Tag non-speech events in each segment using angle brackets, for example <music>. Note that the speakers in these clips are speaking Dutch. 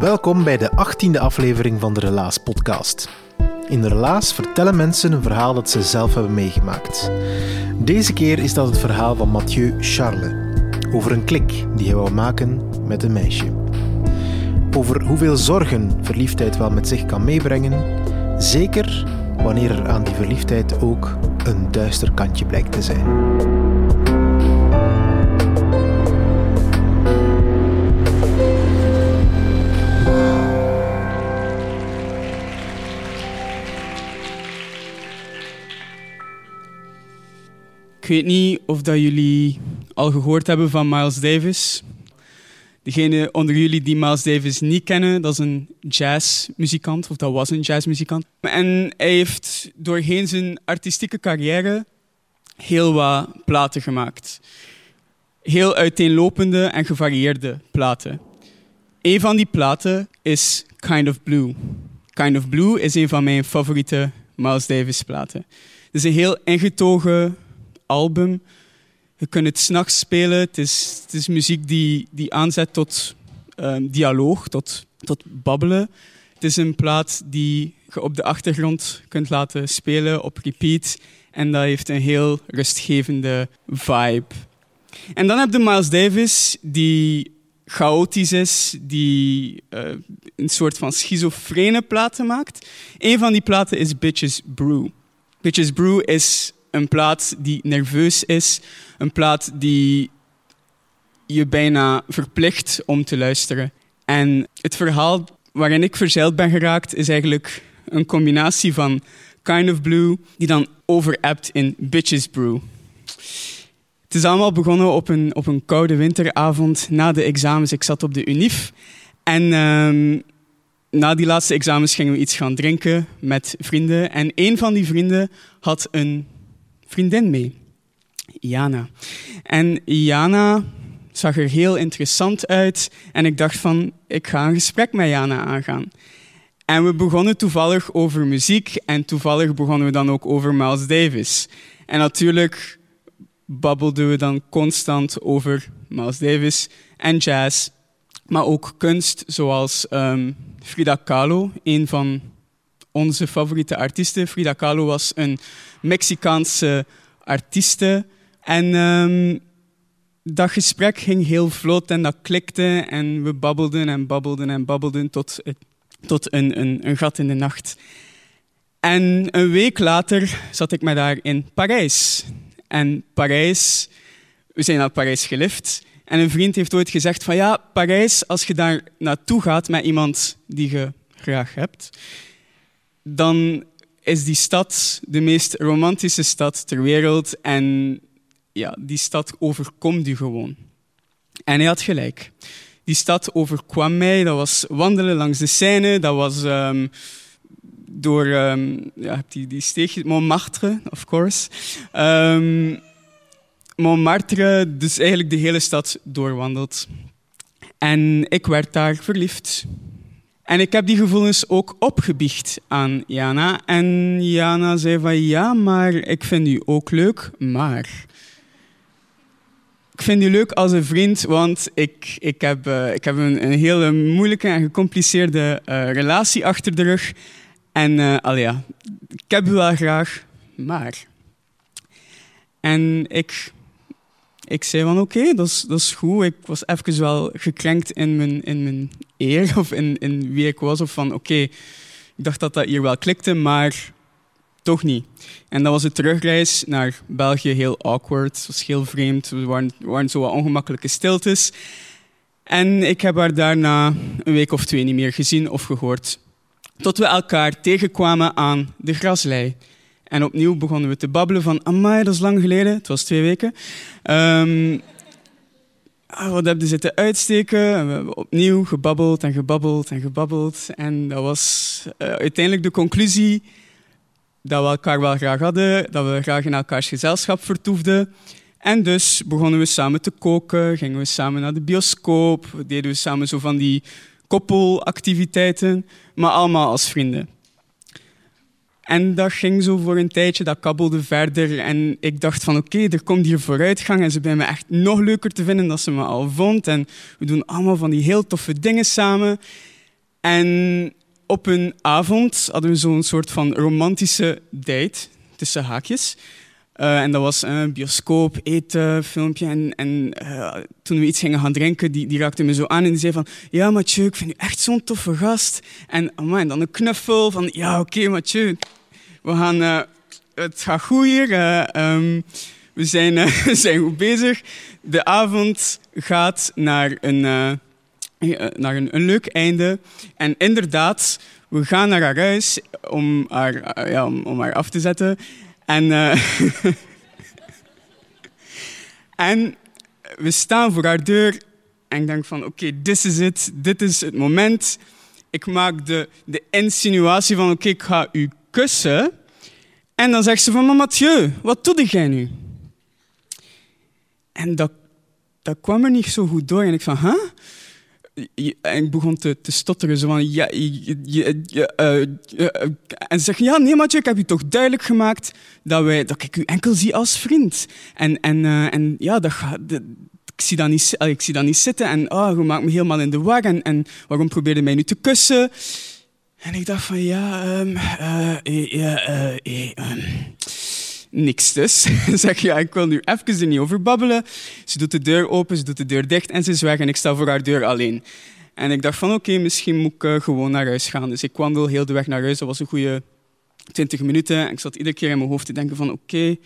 Welkom bij de 18e aflevering van de Relaas podcast. In de Relaas vertellen mensen een verhaal dat ze zelf hebben meegemaakt. Deze keer is dat het verhaal van Mathieu Charles over een klik die hij wou maken met een meisje. Over hoeveel zorgen verliefdheid wel met zich kan meebrengen, zeker wanneer er aan die verliefdheid ook een duister kantje blijkt te zijn. Ik weet niet of dat jullie al gehoord hebben van Miles Davis. Degene onder jullie die Miles Davis niet kennen, dat is een jazzmuzikant, of dat was een jazzmuzikant. En hij heeft doorheen zijn artistieke carrière heel wat platen gemaakt. Heel uiteenlopende en gevarieerde platen. Een van die platen is Kind of Blue. Kind of Blue is een van mijn favoriete Miles Davis platen. Het is een heel ingetogen album. Je kunt het s'nachts spelen. Het is, het is muziek die, die aanzet tot um, dialoog, tot, tot babbelen. Het is een plaat die je op de achtergrond kunt laten spelen op repeat. En dat heeft een heel rustgevende vibe. En dan heb je Miles Davis, die chaotisch is, die uh, een soort van schizofrene platen maakt. Een van die platen is Bitches Brew. Bitches Brew is een plaat die nerveus is, een plaat die je bijna verplicht om te luisteren. En het verhaal waarin ik verzeild ben geraakt is eigenlijk een combinatie van Kind of Blue, die dan overappt in Bitches Brew. Het is allemaal begonnen op een, op een koude winteravond na de examens. Ik zat op de UNIF en um, na die laatste examens gingen we iets gaan drinken met vrienden. En een van die vrienden had een vriendin mee, Jana. En Jana zag er heel interessant uit en ik dacht van, ik ga een gesprek met Jana aangaan. En we begonnen toevallig over muziek en toevallig begonnen we dan ook over Miles Davis. En natuurlijk babbelden we dan constant over Miles Davis en jazz, maar ook kunst zoals um, Frida Kahlo, een van onze favoriete artiesten. Frida Kahlo was een Mexicaanse artieste. En um, dat gesprek ging heel vlot en dat klikte. En we babbelden en babbelden en babbelden tot, tot een, een, een gat in de nacht. En een week later zat ik me daar in Parijs. En Parijs, we zijn naar Parijs gelift. En een vriend heeft ooit gezegd van ja, Parijs, als je daar naartoe gaat met iemand die je graag hebt, dan is die stad de meest romantische stad ter wereld. En ja, die stad overkomt u gewoon. En hij had gelijk. Die stad overkwam mij. Dat was wandelen langs de Seine. Dat was um, door um, ja, die, die Montmartre, of course. Um, Montmartre, dus eigenlijk de hele stad doorwandeld. En ik werd daar verliefd. En ik heb die gevoelens ook opgebiecht aan Jana. En Jana zei van ja, maar ik vind u ook leuk, maar... Ik vind u leuk als een vriend, want ik, ik heb, uh, ik heb een, hele moeilijke en gecompliceerde uh, relatie achter de rug. En uh, al ja, ik heb u wel graag, maar... En ik ik zei van oké, dat, is, dat is goed. Ik was even wel gekrenkt in mijn, in mijn eer of in, in wie ik was. Of van oké, Ik dacht dat dat hier wel klikte, maar toch niet. En dan was de terugreis naar België heel awkward. Het was heel vreemd. Er waren, waren zo wat ongemakkelijke stiltes. En ik heb haar daarna een week of twee niet meer gezien of gehoord. Tot we elkaar tegenkwamen aan de graslei. En opnieuw begonnen we te babbelen van, amai, dat is lang geleden. Het was twee weken. Um, wat heb je zitten uitsteken? En we hebben opnieuw gebabbeld en gebabbeld en gebabbeld. En dat was uh, uiteindelijk de conclusie dat we elkaar wel graag hadden, dat we graag in elkaars gezelschap vertoefden. En dus begonnen we samen te koken, gingen we samen naar de bioscoop, deden we samen zo van die koppelactiviteiten, maar allemaal als vrienden. En dat ging zo voor een tijdje, dat kabbelde verder. En ik dacht van oké, er komt hier vooruitgang. En ze bij me echt nog leuker te vinden dan ze me al vond. En we doen allemaal van die heel toffe dingen samen. En op een avond hadden we zo'n soort van romantische date, tussen haakjes. Uh, en dat was een bioscoop, eten, filmpje. En, en uh, toen we iets gingen gaan drinken, die, die raakte me zo aan en die zei van... Ja, Mathieu, ik vind u echt zo'n toffe gast. En, en dan een knuffel van... Ja, oké, okay, Mathieu, we gaan... Het gaat goed hier. Um, we, zijn, <laughs> we zijn goed bezig. De avond gaat naar een, naar een, een leuk einde. En inderdaad, we gaan naar haar huis om haar, ja, om, om haar af te zetten. En, uh, <laughs> en we staan voor haar deur en ik denk van oké, this is it, dit is het moment. Ik maak de, de insinuatie van oké, ik ga u kussen. En dan zegt ze van, maar Mathieu, wat doe jij nu? En dat, dat kwam er niet zo goed door. En ik van, huh? En ik begon te, te stotteren. Zo van, ja, je, je, uh, en ze zeggen, ja, nee, Mathieu, ik heb je toch duidelijk gemaakt dat, wij, dat ik u enkel zie als vriend. En, en, en ja, dat. Ik zie, dat niet, ik zie dat niet zitten en oh, je maakt me helemaal in de war. En, en waarom probeerde mij nu te kussen? En ik dacht van, ja, um, ja, um, niks dus. <laughs> zeg ja, ik wil nu even er niet over babbelen. Ze doet de deur open, ze doet de deur dicht en ze weg en ik sta voor haar deur alleen. En ik dacht van oké, misschien moet ik uh, gewoon naar huis gaan. Dus ik wandel heel de weg naar huis. Dat was een goede 20 minuten. En ik zat iedere keer in mijn hoofd te denken van oké,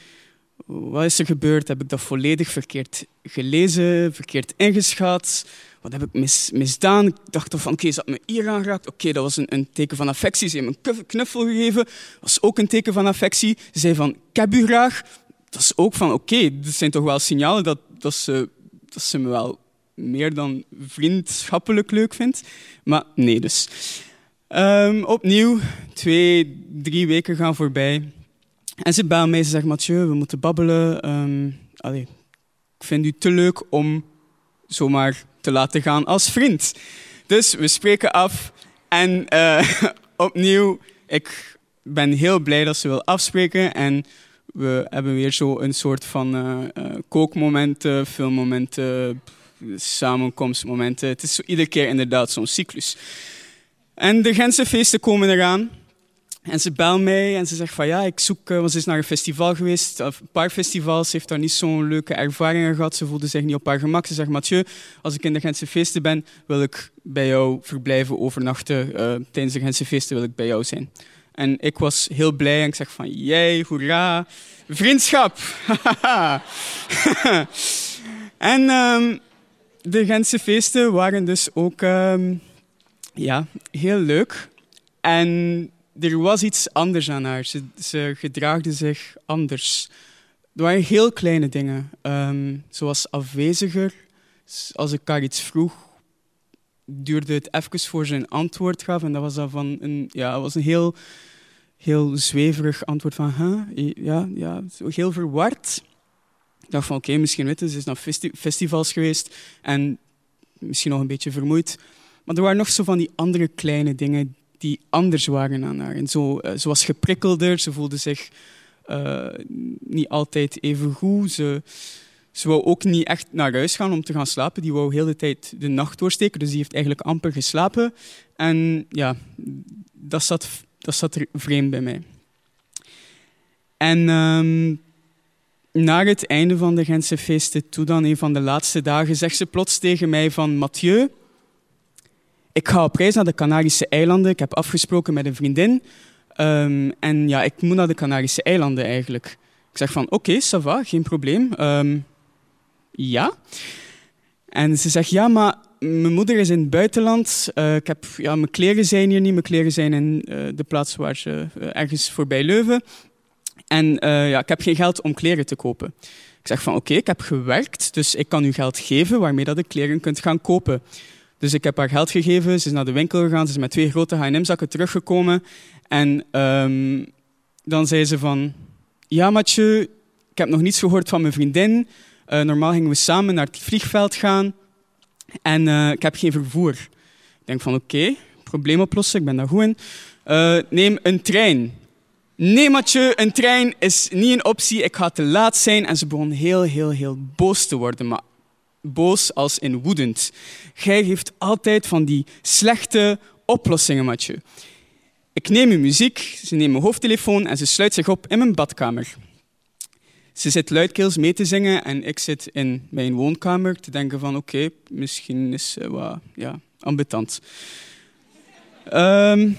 wat is er gebeurd? Heb ik dat volledig verkeerd gelezen, verkeerd ingeschat? Wat heb ik mis, misdaan? Ik dacht van, oké, ze had me hier aangeraakt. Oké, dat was een, een, teken van affectie. Ze heeft me een knuffel gegeven. Was ook een teken van affectie. Ze zei van, ik heb u graag. Dat is ook van, oké, okay, zijn toch wel signalen dat, dat, ze, dat ze me wel meer dan vriendschappelijk leuk vindt. Maar nee dus. Um, opnieuw, twee, drie weken gaan voorbij. En ze belt mij, ze zegt, Mathieu, we moeten babbelen. Um, ik vind u te leuk om zomaar te laten gaan als vriend. Dus we spreken af en uh, <laughs> opnieuw, ik ben heel blij dat ze wil afspreken en we hebben weer zo een soort van uh, uh, kookmomenten, filmmomenten, samenkomstmomenten. Het is zo iedere keer inderdaad zo'n cyclus. En de Gentse feesten komen eraan. En ze belt mij en ze zegt van ja, ik zoek, want ze is naar een festival geweest, een paar festivals, ze heeft daar niet zo'n leuke ervaringen gehad, ze voelde zich niet op haar gemak. Ze zegt Mathieu, als ik in de Gentse feesten ben, wil ik bij jou verblijven, overnachten. Uh, tijdens de Gentse feesten wil ik bij jou zijn. En ik was heel blij en ik zeg van jij, hoera, vriendschap. <laughs> en um, de Gentse feesten waren dus ook um, ja, heel leuk. En er was iets anders aan haar. Ze, ze gedraagde zich anders. Er waren heel kleine dingen, um, zoals afweziger. Als ik haar iets vroeg, duurde het even voor ze een antwoord gaf. En dat was dan van een, ja, was een heel, heel zweverig antwoord van, huh? ja, ja, heel verward. Ik dacht van, oké, misschien weten ze is naar festi festivals geweest en misschien nog een beetje vermoeid. Maar er waren nog zo van die andere kleine dingen die anders waren aan haar. En zo, uh, ze was geprikkelder, ze voelde zich uh, niet altijd even goed. Ze, wou ook niet echt naar huis gaan om te gaan slapen. Die wou heel de tijd de nacht doorsteken, dus die heeft eigenlijk amper geslapen. En ja, dat zat, dat zat er vreemd bij mij. En um, naar het einde van de Gentse feesten toe, dan een van de laatste dagen, zegt ze plots tegen mij van Mathieu, ik ga op reis naar de Canarische eilanden. Ik heb afgesproken met een vriendin. Ehm, en ja, ik moet naar de Canarische eilanden eigenlijk. Ik zeg van, oké, okay, ça va, geen probleem. Ehm, ja. En ze zegt, ja, maar mijn moeder is in het buitenland. Uh, ik heb, ja, mijn kleren zijn hier niet. Mijn kleren zijn in uh, de plaats waar ze uh, ergens voorbij Leuven. En ja, ik heb geen geld om kleren te kopen. Ik zeg van, oké, ik heb gewerkt, dus ik kan u geld geven waarmee dat ik kleren kunt gaan kopen. Dus ik heb haar geld gegeven, ze is naar de winkel gegaan, ze is met twee grote H&M-zakken teruggekomen. En um, dan zei ze van, ja Mathieu, ik heb nog niets gehoord van mijn vriendin. Uh, normaal gingen we samen naar het vliegveld gaan. En uh, ik heb geen vervoer. Ik denk van, oké, probleem oplossen, ik ben daar goed in. Uh, neem een trein. Nee, Mathieu, een trein is niet een optie. Ik ga te laat zijn. En ze begon heel, heel, heel boos te worden. Maar boos als in woedend. Gij heeft altijd van die slechte oplossingen, Mathieu. Ik neem uw muziek, ze neemt mijn hoofdtelefoon en ze sluit zich op in mijn badkamer. Ze zit luidkeels mee te zingen en ik zit in mijn woonkamer te denken van oké, misschien is ze wat ja, ambetant. Um,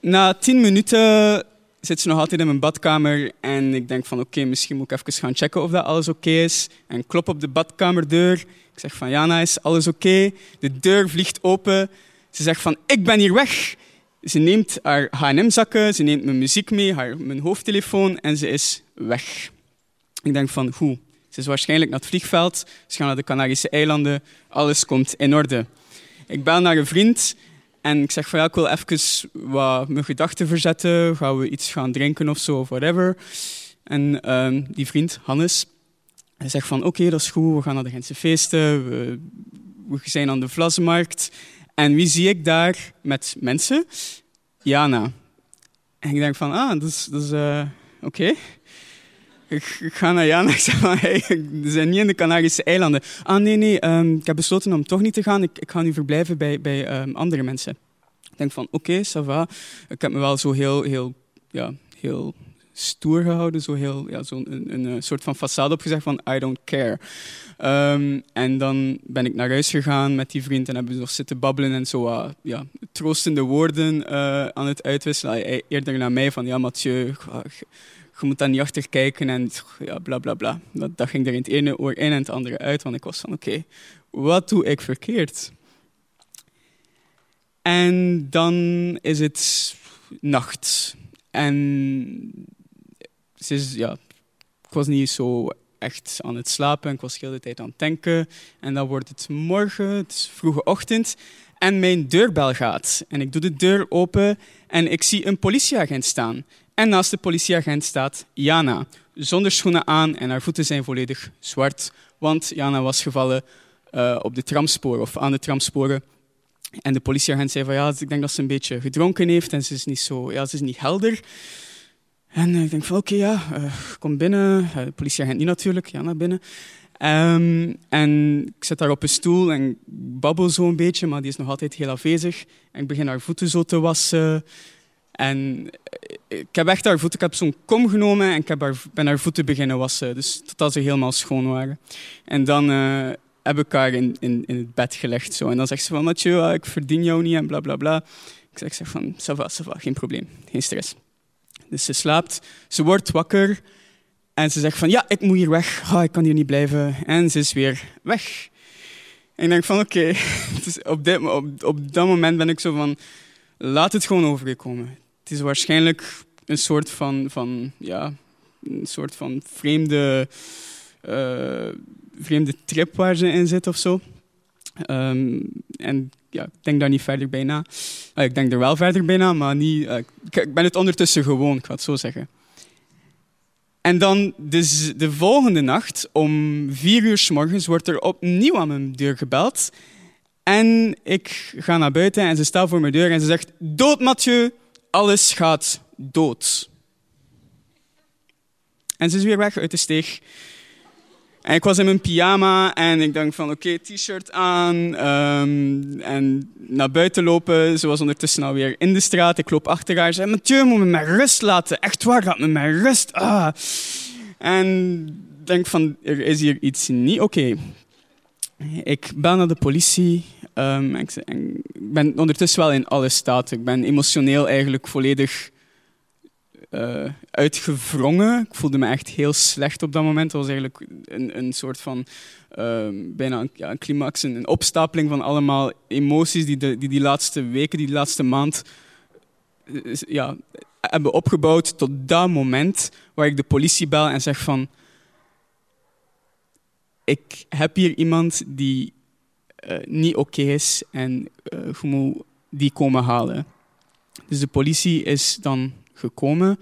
na tien minuten zit ze nog altijd in mijn badkamer en ik denk van oké, misschien moet ik even gaan checken of dat alles oké is. En klop op de badkamerdeur. Ik zeg van Jana, is alles oké? De deur vliegt open. Ze zegt van ik ben hier weg. Ze neemt haar H&M-zakken, ze neemt mijn muziek mee, haar, mijn hoofdtelefoon en ze is weg. Ik denk van, hoe? Ze is waarschijnlijk naar het vliegveld, ze gaan naar de Canarische eilanden, alles komt in orde. Ik bel naar een vriend en ik zeg van ja, ik wil even wat mijn gedachten verzetten, gaan we iets gaan drinken of zo, of whatever. En um, die vriend, Hannes, hij zegt van oké, dat is goed, we gaan naar de Gentse feesten, we, we zijn aan de Vlasmarkt. En wie zie ik daar met mensen? Jana. En ik denk van, ah, dat is, dat is uh, oké. Ik, ga naar Jana. <laughs> Ik zeg van, hey, we zijn niet in de Canarische eilanden. Ah, nee, nee, um, ik heb besloten om toch niet te gaan. Ik, ik ga nu verblijven bij, bij um, andere mensen. Ik denk van, oké, okay, ça va. Ik heb me wel zo heel, heel, ja, heel stoer gehouden, zo heel, ja, zo een, een, een, soort van façade opgezegd van I don't care. Um, en dan ben ik naar huis gegaan met die vriend en hebben we nog zitten babbelen en zo ja, troostende woorden uh, aan het uitwisselen. Eerder naar mij van ja Mathieu, je moet daar niet achter kijken en ja, bla bla bla. Dat, ging er in het ene oor in en het andere uit, want ik was van oké, wat doe ik verkeerd? En dan is het nacht. En ja, ik was niet zo echt aan het slapen. Ik was de hele tijd aan het denken. En dan wordt het morgen, het is vroege ochtend. En mijn deurbel gaat. En ik doe de deur open en ik zie een politieagent staan. En naast de politieagent staat Jana. Zonder schoenen aan en haar voeten zijn volledig zwart. Want Jana was gevallen uh, op de tramsporen of aan de tramsporen. En de politieagent zei van ja, ik denk dat ze een beetje gedronken heeft en ze is niet zo, ja, ze is niet helder. En ik denk van oké, ja, uh, kom binnen. Uh, de politieagent niet natuurlijk, ja, naar binnen. Um, en ik zit daar op een stoel en babbel zo een beetje, maar die is nog altijd heel afwezig. En ik begin haar voeten zo te wassen. En ik heb echt haar voeten, ik heb zo'n kom genomen en ik heb haar, ben haar voeten beginnen wassen. Dus totdat ze helemaal schoon waren. En dan uh, heb ik haar in, in, in het bed gelegd. Zo. En dan zegt ze van, Mathieu, ik verdien jou niet en bla bla bla. Ik zeg, zeg van, ça va, ça va, geen probleem, geen stress. Dus ze slaapt, ze wordt wakker en ze zegt van ja, ik moet hier weg, oh, ik kan hier niet blijven. En ze is weer weg. En ik denk van oké, <laughs> op, op, op dat moment ben ik zo van laat het gewoon overgekomen. Het is waarschijnlijk een soort van, van ja, een soort van vreemde, uh, vreemde trip waar ze in zit of zo. Um, en ja, ik denk daar niet verder bij na. Uh, ik denk er wel verder bij na, maar niet, uh, ik, ben het ondertussen gewoon, ga het zo zeggen. En dan dus de volgende nacht, om vier uur s morgens, wordt er opnieuw aan mijn deur gebeld. En ik ga naar buiten en ze staat voor mijn deur en ze zegt: Dood, Mathieu, alles gaat dood. En ze is weer weg uit de steeg. En ik was in mijn pyjama en ik dacht van oké, t-shirt aan um, en naar buiten lopen. Ze was ondertussen alweer in de straat. Ik loop achter haar. Ze zei, Mathieu, moet me met rust laten. Echt waar, laat me met rust. Ah. En denk van, er is hier iets niet oké. Ik bel naar de politie. Um, ik, ben ondertussen wel in alle staten. Ik ben emotioneel eigenlijk volledig uh, uitgewrongen. Ik voelde me echt heel slecht op dat moment. Het was eigenlijk een, een soort van uh, bijna een, een climax, een, een, opstapeling van allemaal emoties die, de, die die laatste weken, die, laatste maand uh, ja, hebben opgebouwd tot dat moment waar ik de politie bel en zeg van ik heb hier iemand die uh, niet oké is en je moet die komen halen. Dus de politie is dan gekomen.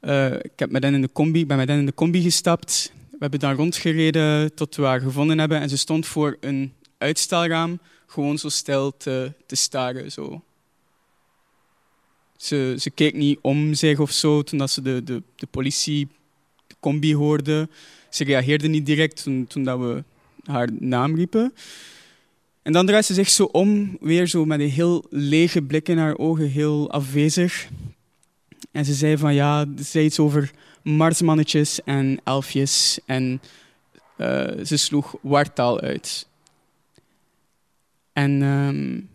Uh, ik heb met hen in de combi, ben met hen in de combi gestapt. We hebben daar rondgereden tot we haar gevonden hebben. En ze stond voor een uitstelraam gewoon zo stil te, te staren. Zo. Ze, ze keek niet om zich of zo toen dat ze de, de, de politie, de combi hoorde. Ze reageerde niet direct toen, toen dat we haar naam riepen. En dan draait ze zich zo om, weer zo met een heel lege blik in haar ogen, heel afwezig. En ze zei van ja, ze zei iets over marsmannetjes en elfjes. En uh, ze sloeg wartaal uit. En um,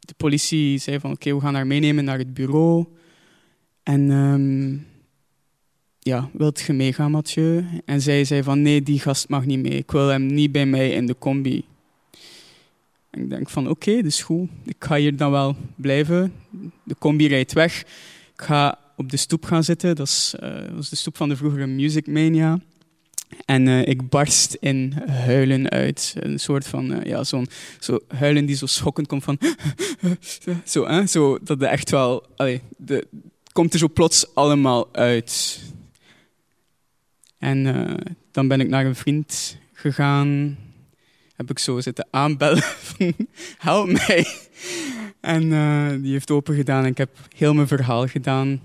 de politie zei van oké, we gaan haar meenemen naar het bureau. En um, ja, wilt je meegaan, Mathieu? En zij zei van nee, die gast mag niet mee. Ik wil hem niet bij mij in de combi. En ik denk van oké, okay, is goed. Ik ga hier dan wel blijven. De combi rijdt weg. Ik ga op de stoep gaan zitten. Dat is, uh, was de stoep van de vroegere Music Mania. En uh, ik barst in huilen uit. Een soort van, uh, ja, zo'n zo huilen die zo schokkend komt van... <laughs> zo, hè? zo, dat de echt wel... Allee, de, komt er zo plots allemaal uit. En dan ben ik naar een vriend gegaan. Heb ik zo zitten aanbellen <laughs> help mij. En die heeft open gedaan en ik heb heel mijn verhaal gedaan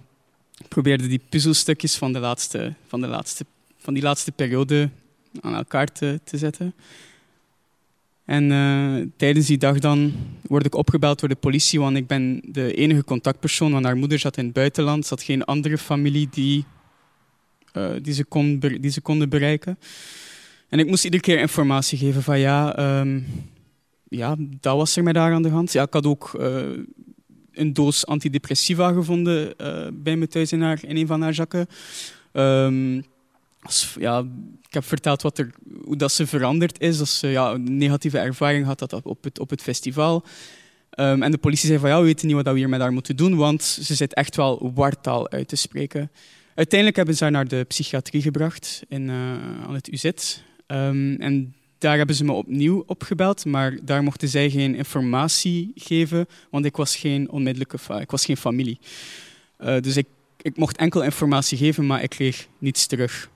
probeerde die puzzelstukjes van, de laatste, van, de laatste, van die laatste periode aan elkaar te, te zetten. En uh, tijdens die dag dan word ik opgebeld door de politie, want ik ben de enige contactpersoon, want haar moeder zat in het buitenland, zat geen andere familie die, uh, die, ze, kon, die ze konden bereiken. En ik moest iedere keer informatie geven van ja, um, ja, dat was er met haar aan de hand. Ja, ik had ook uh, een doos antidepressiva gevonden uh, bij me thuis in, haar, in een van haar zakken. Als, ja, ik heb verteld wat er, hoe dat ze veranderd is. Dat ze ja, een negatieve ervaring had dat op, het, op het festival. Um, en de politie zei van ja, we weten niet wat we hier met haar moeten doen, want ze zit echt wel wartaal uit te spreken. Uiteindelijk hebben ze haar naar de psychiatrie gebracht in, uh, aan het UZ. Um, en daar hebben ze me opnieuw opgebeld, maar daar mochten zij geen informatie geven, want ik was geen onmiddellijke ik was geen familie. Uh, dus ik, ik mocht enkel informatie geven, maar ik kreeg niets terug.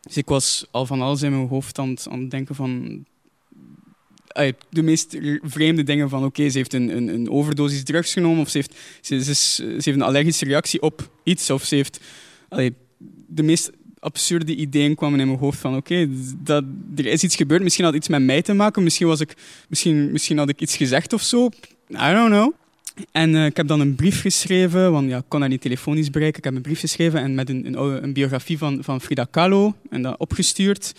Dus ik was al van alles in mijn hoofd aan, aan het denken van de meest vreemde dingen van oké, ze heeft een, een, een, overdosis drugs genomen of ze heeft, ze, ze, heeft een allergische reactie op iets of ze heeft de meest absurde ideeën kwamen in mijn hoofd van oké, okay, er is iets gebeurd, misschien had iets met mij te maken, misschien, was ik, misschien, misschien had ik iets gezegd of zo, I don't know. En uh, ik heb dan een brief geschreven, want ja, ik kon haar niet telefonisch bereiken. Ik heb een brief geschreven en met een, een, een biografie van, van Frida Kahlo en dat opgestuurd.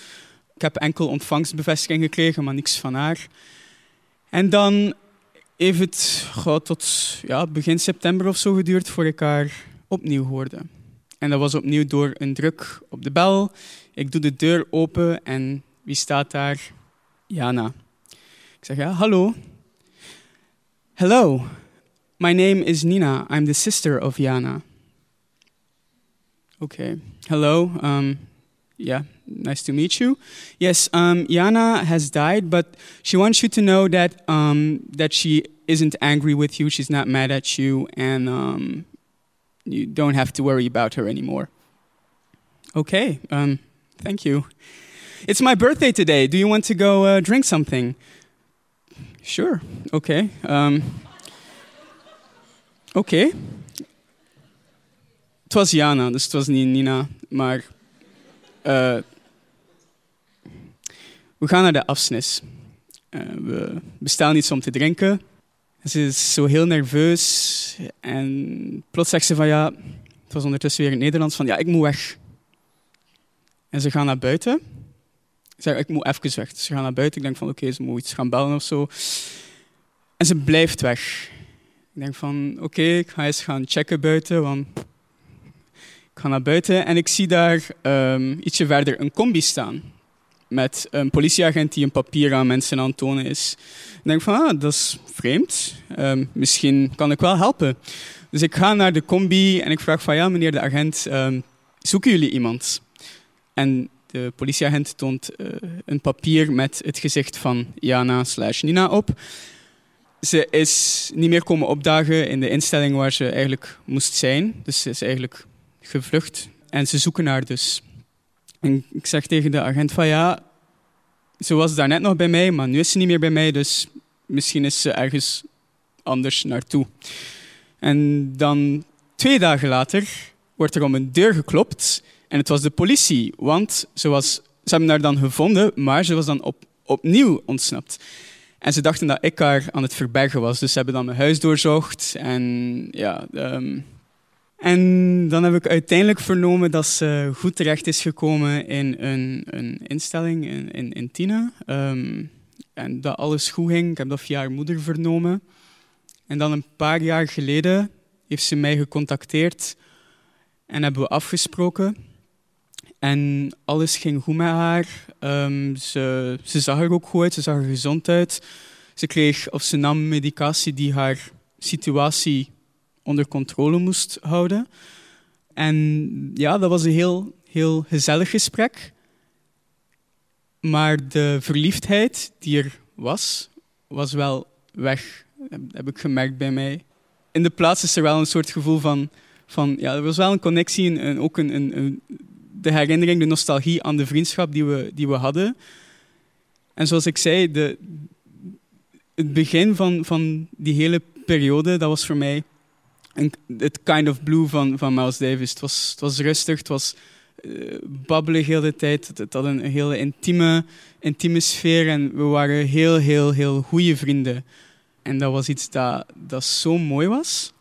Ik heb enkel ontvangstbevestiging gekregen, maar niks van haar. En dan heeft het tot ja, begin september of zo geduurd voor ik haar opnieuw hoorde. En dat was opnieuw door een druk op de bel. Ik doe de deur open en wie staat daar? Jana. Ik zeg ja, hallo. Hello, my name is Nina. I'm the sister of Jana. Okay. Hello. Um, yeah, nice to meet you. Yes, um, Jana has died, but she wants you to know that um, that she isn't angry with you. She's not mad at you, and um, you don't have to worry about her anymore. Okay, um, thank you. It's my birthday today. Do you want to go uh, drink something? Sure. Okay. Um, okay. Het was Jana, het was Nina. Maar uh, we gaan naar de afsnis. Uh, we bestellen iets om te drinken. Ze is zo heel nerveus en plots zegt ze van ja, het was ondertussen weer in het Nederlands, van ja, ik moet weg. En ze gaan naar buiten. zeg, ik moet even weg. Ze gaan naar buiten. Ik denk van, oké, ze moet iets gaan bellen of zo. En ze blijft weg. Ik denk van, oké, ik ga eens gaan checken buiten, want ik ga naar buiten en ik zie daar um, ietsje verder een combi staan. Met een politieagent die een papier aan mensen aan het tonen is. Ik denk van, ah, dat is vreemd. Um, misschien kan ik wel helpen. Dus ik ga naar de combi en ik vraag van, ja, meneer de agent, um, zoeken jullie iemand? En de politieagent toont uh, een papier met het gezicht van Jana slash Nina op. Ze is niet meer komen opdagen in de instelling waar ze eigenlijk moest zijn. Dus ze is eigenlijk gevlucht. En ze zoeken haar dus. En ik zeg tegen de agent van ja, ze was daarnet nog bij mij, maar nu is ze niet meer bij mij, dus misschien is ze ergens anders naartoe. En dan twee dagen later wordt er om een deur geklopt en het was de politie, want ze, was, ze hebben haar dan gevonden, maar ze was dan op, opnieuw ontsnapt. En ze dachten dat ik haar aan het verbergen was, dus ze hebben dan mijn huis doorzocht en ja... Um, en dan heb ik uiteindelijk vernomen dat ze goed terecht is gekomen in een, een instelling in, in, in Tina. Um, en dat alles goed ging. Ik heb dat via haar moeder vernomen. En dan een paar jaar geleden heeft ze mij gecontacteerd en hebben we afgesproken. En alles ging goed met haar. Um, ze, ze zag er ook goed uit, ze zag er gezond uit. Ze kreeg of ze nam medicatie die haar situatie onder controle moest houden. En ja, dat was een heel, heel gezellig gesprek. Maar de verliefdheid die er was, was wel weg. Heb ik gemerkt bij mij. In de plaats is er wel een soort gevoel van... van ja, er was wel een connectie en ook een, een, de herinnering, de nostalgie aan de vriendschap die we, die we hadden. En zoals ik zei, de, het begin van, van die hele periode, dat was voor mij het kind of blue van, van Miles Davis. Het was, het was rustig, het was uh, babbelig heel de tijd. Het, had een hele intieme, intieme sfeer en we waren heel, heel, heel goede vrienden. En dat was iets dat, dat zo mooi was.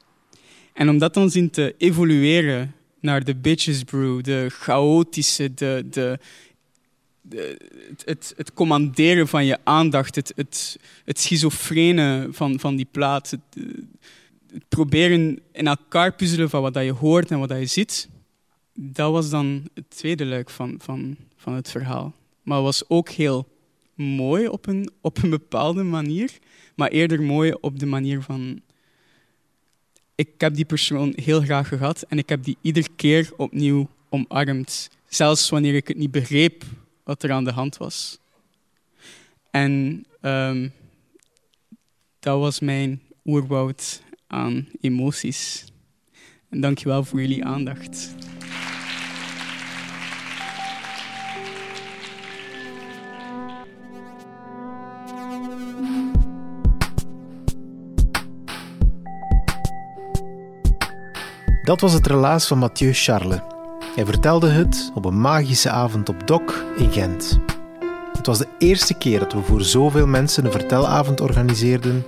En om dat dan zien te evolueren naar de Bitches Brew, de chaotische, de, de, de het, het, commanderen van je aandacht, het, het, het schizofrene van, van die plaat, het, het proberen in elkaar puzzelen van wat je hoort en wat je ziet, dat was dan het tweede luik van, van, van het verhaal. Maar het was ook heel mooi op een, op een bepaalde manier, maar eerder mooi op de manier van... Ik heb die persoon heel graag gehad en ik heb die iedere keer opnieuw omarmd. Zelfs wanneer ik het niet begreep wat er aan de hand was. En um, dat was mijn oerwoud aan emoties. En dankjewel voor jullie aandacht. Dat was het relaas van Mathieu Charle. Hij vertelde het op een magische avond op Dok in Gent. Het was de eerste keer dat we voor zoveel mensen een vertelavond organiseerden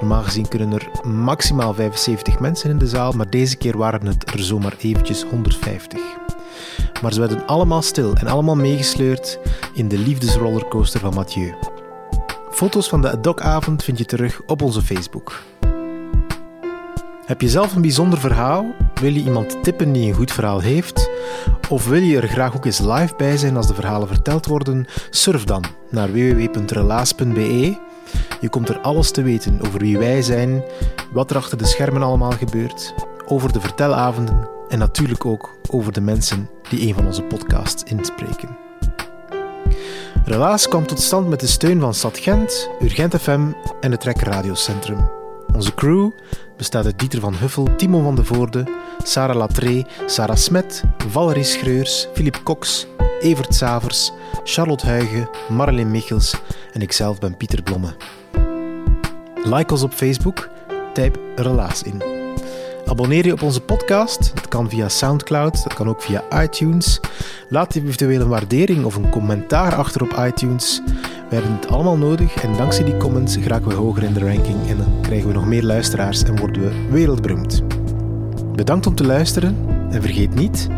Normaal gezien kunnen er maximaal 75 mensen in de zaal, maar deze keer waren het er zomaar eventjes 150. Maar ze werden allemaal stil en allemaal meegesleurd in de liefdesrollercoaster van Mathieu. Foto's van de Adok-avond vind je terug op onze Facebook. Heb je zelf een bijzonder verhaal? Wil je iemand tippen die een goed verhaal heeft? Of wil je er graag ook eens live bij zijn als de verhalen verteld worden? Surf dan naar www.relaas.be je komt er alles te weten over wie wij zijn, wat er achter de schermen allemaal gebeurt, over de vertelavonden en natuurlijk ook over de mensen die een van onze podcasts inspreken. Relaas kwam tot stand met de steun van Stad Gent, Urgent FM en het Trek Radiocentrum. Onze crew bestaat uit Dieter van Huffel, Timo van de Voorde, Sarah Latré, Sarah Smet, Valerie Schreurs, Filip Cox, Evert Savers, Charlotte Huigen, Marleen Michels en ikzelf ben Pieter Blomme. Like ons op Facebook, typ Relaas in. Abonneer je op onze podcast, dat kan via Soundcloud, dat kan ook via iTunes. Laat eventueel een waardering of een commentaar achter op iTunes. We hebben het allemaal nodig en dankzij die comments geraken we hoger in de ranking en dan krijgen we nog meer luisteraars en worden we wereldberoemd. Bedankt om te luisteren en vergeet niet,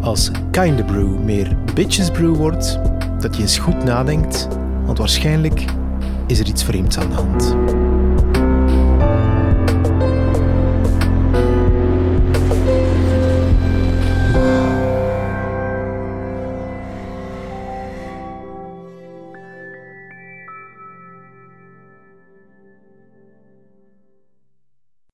als Kinda Brew meer Bitches Brew wordt, dat je eens goed nadenkt, want waarschijnlijk is er iets vreemds aan de hand.